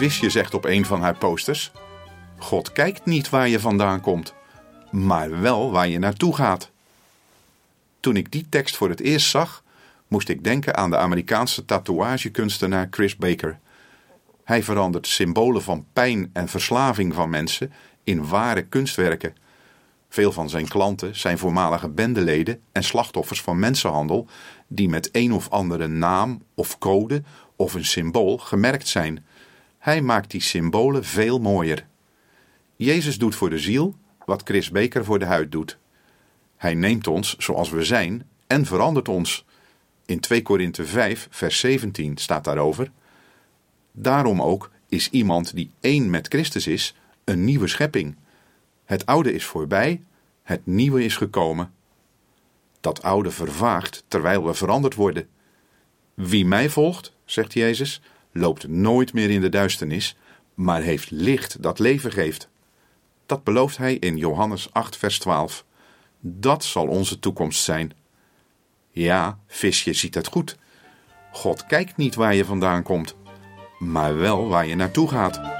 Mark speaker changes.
Speaker 1: Wist je, zegt op een van haar posters: God kijkt niet waar je vandaan komt, maar wel waar je naartoe gaat. Toen ik die tekst voor het eerst zag, moest ik denken aan de Amerikaanse tatoeagekunstenaar Chris Baker. Hij verandert symbolen van pijn en verslaving van mensen in ware kunstwerken. Veel van zijn klanten zijn voormalige bendeleden en slachtoffers van mensenhandel die met een of andere naam of code of een symbool gemerkt zijn. Hij maakt die symbolen veel mooier. Jezus doet voor de ziel wat Chris Baker voor de huid doet. Hij neemt ons zoals we zijn en verandert ons. In 2 Korinthe 5, vers 17 staat daarover: Daarom ook is iemand die één met Christus is, een nieuwe schepping. Het oude is voorbij, het nieuwe is gekomen. Dat oude vervaagt terwijl we veranderd worden. Wie mij volgt, zegt Jezus, loopt nooit meer in de duisternis, maar heeft licht dat leven geeft. Dat belooft hij in Johannes 8, vers 12. Dat zal onze toekomst zijn. Ja, visje ziet het goed. God kijkt niet waar je vandaan komt, maar wel waar je naartoe gaat.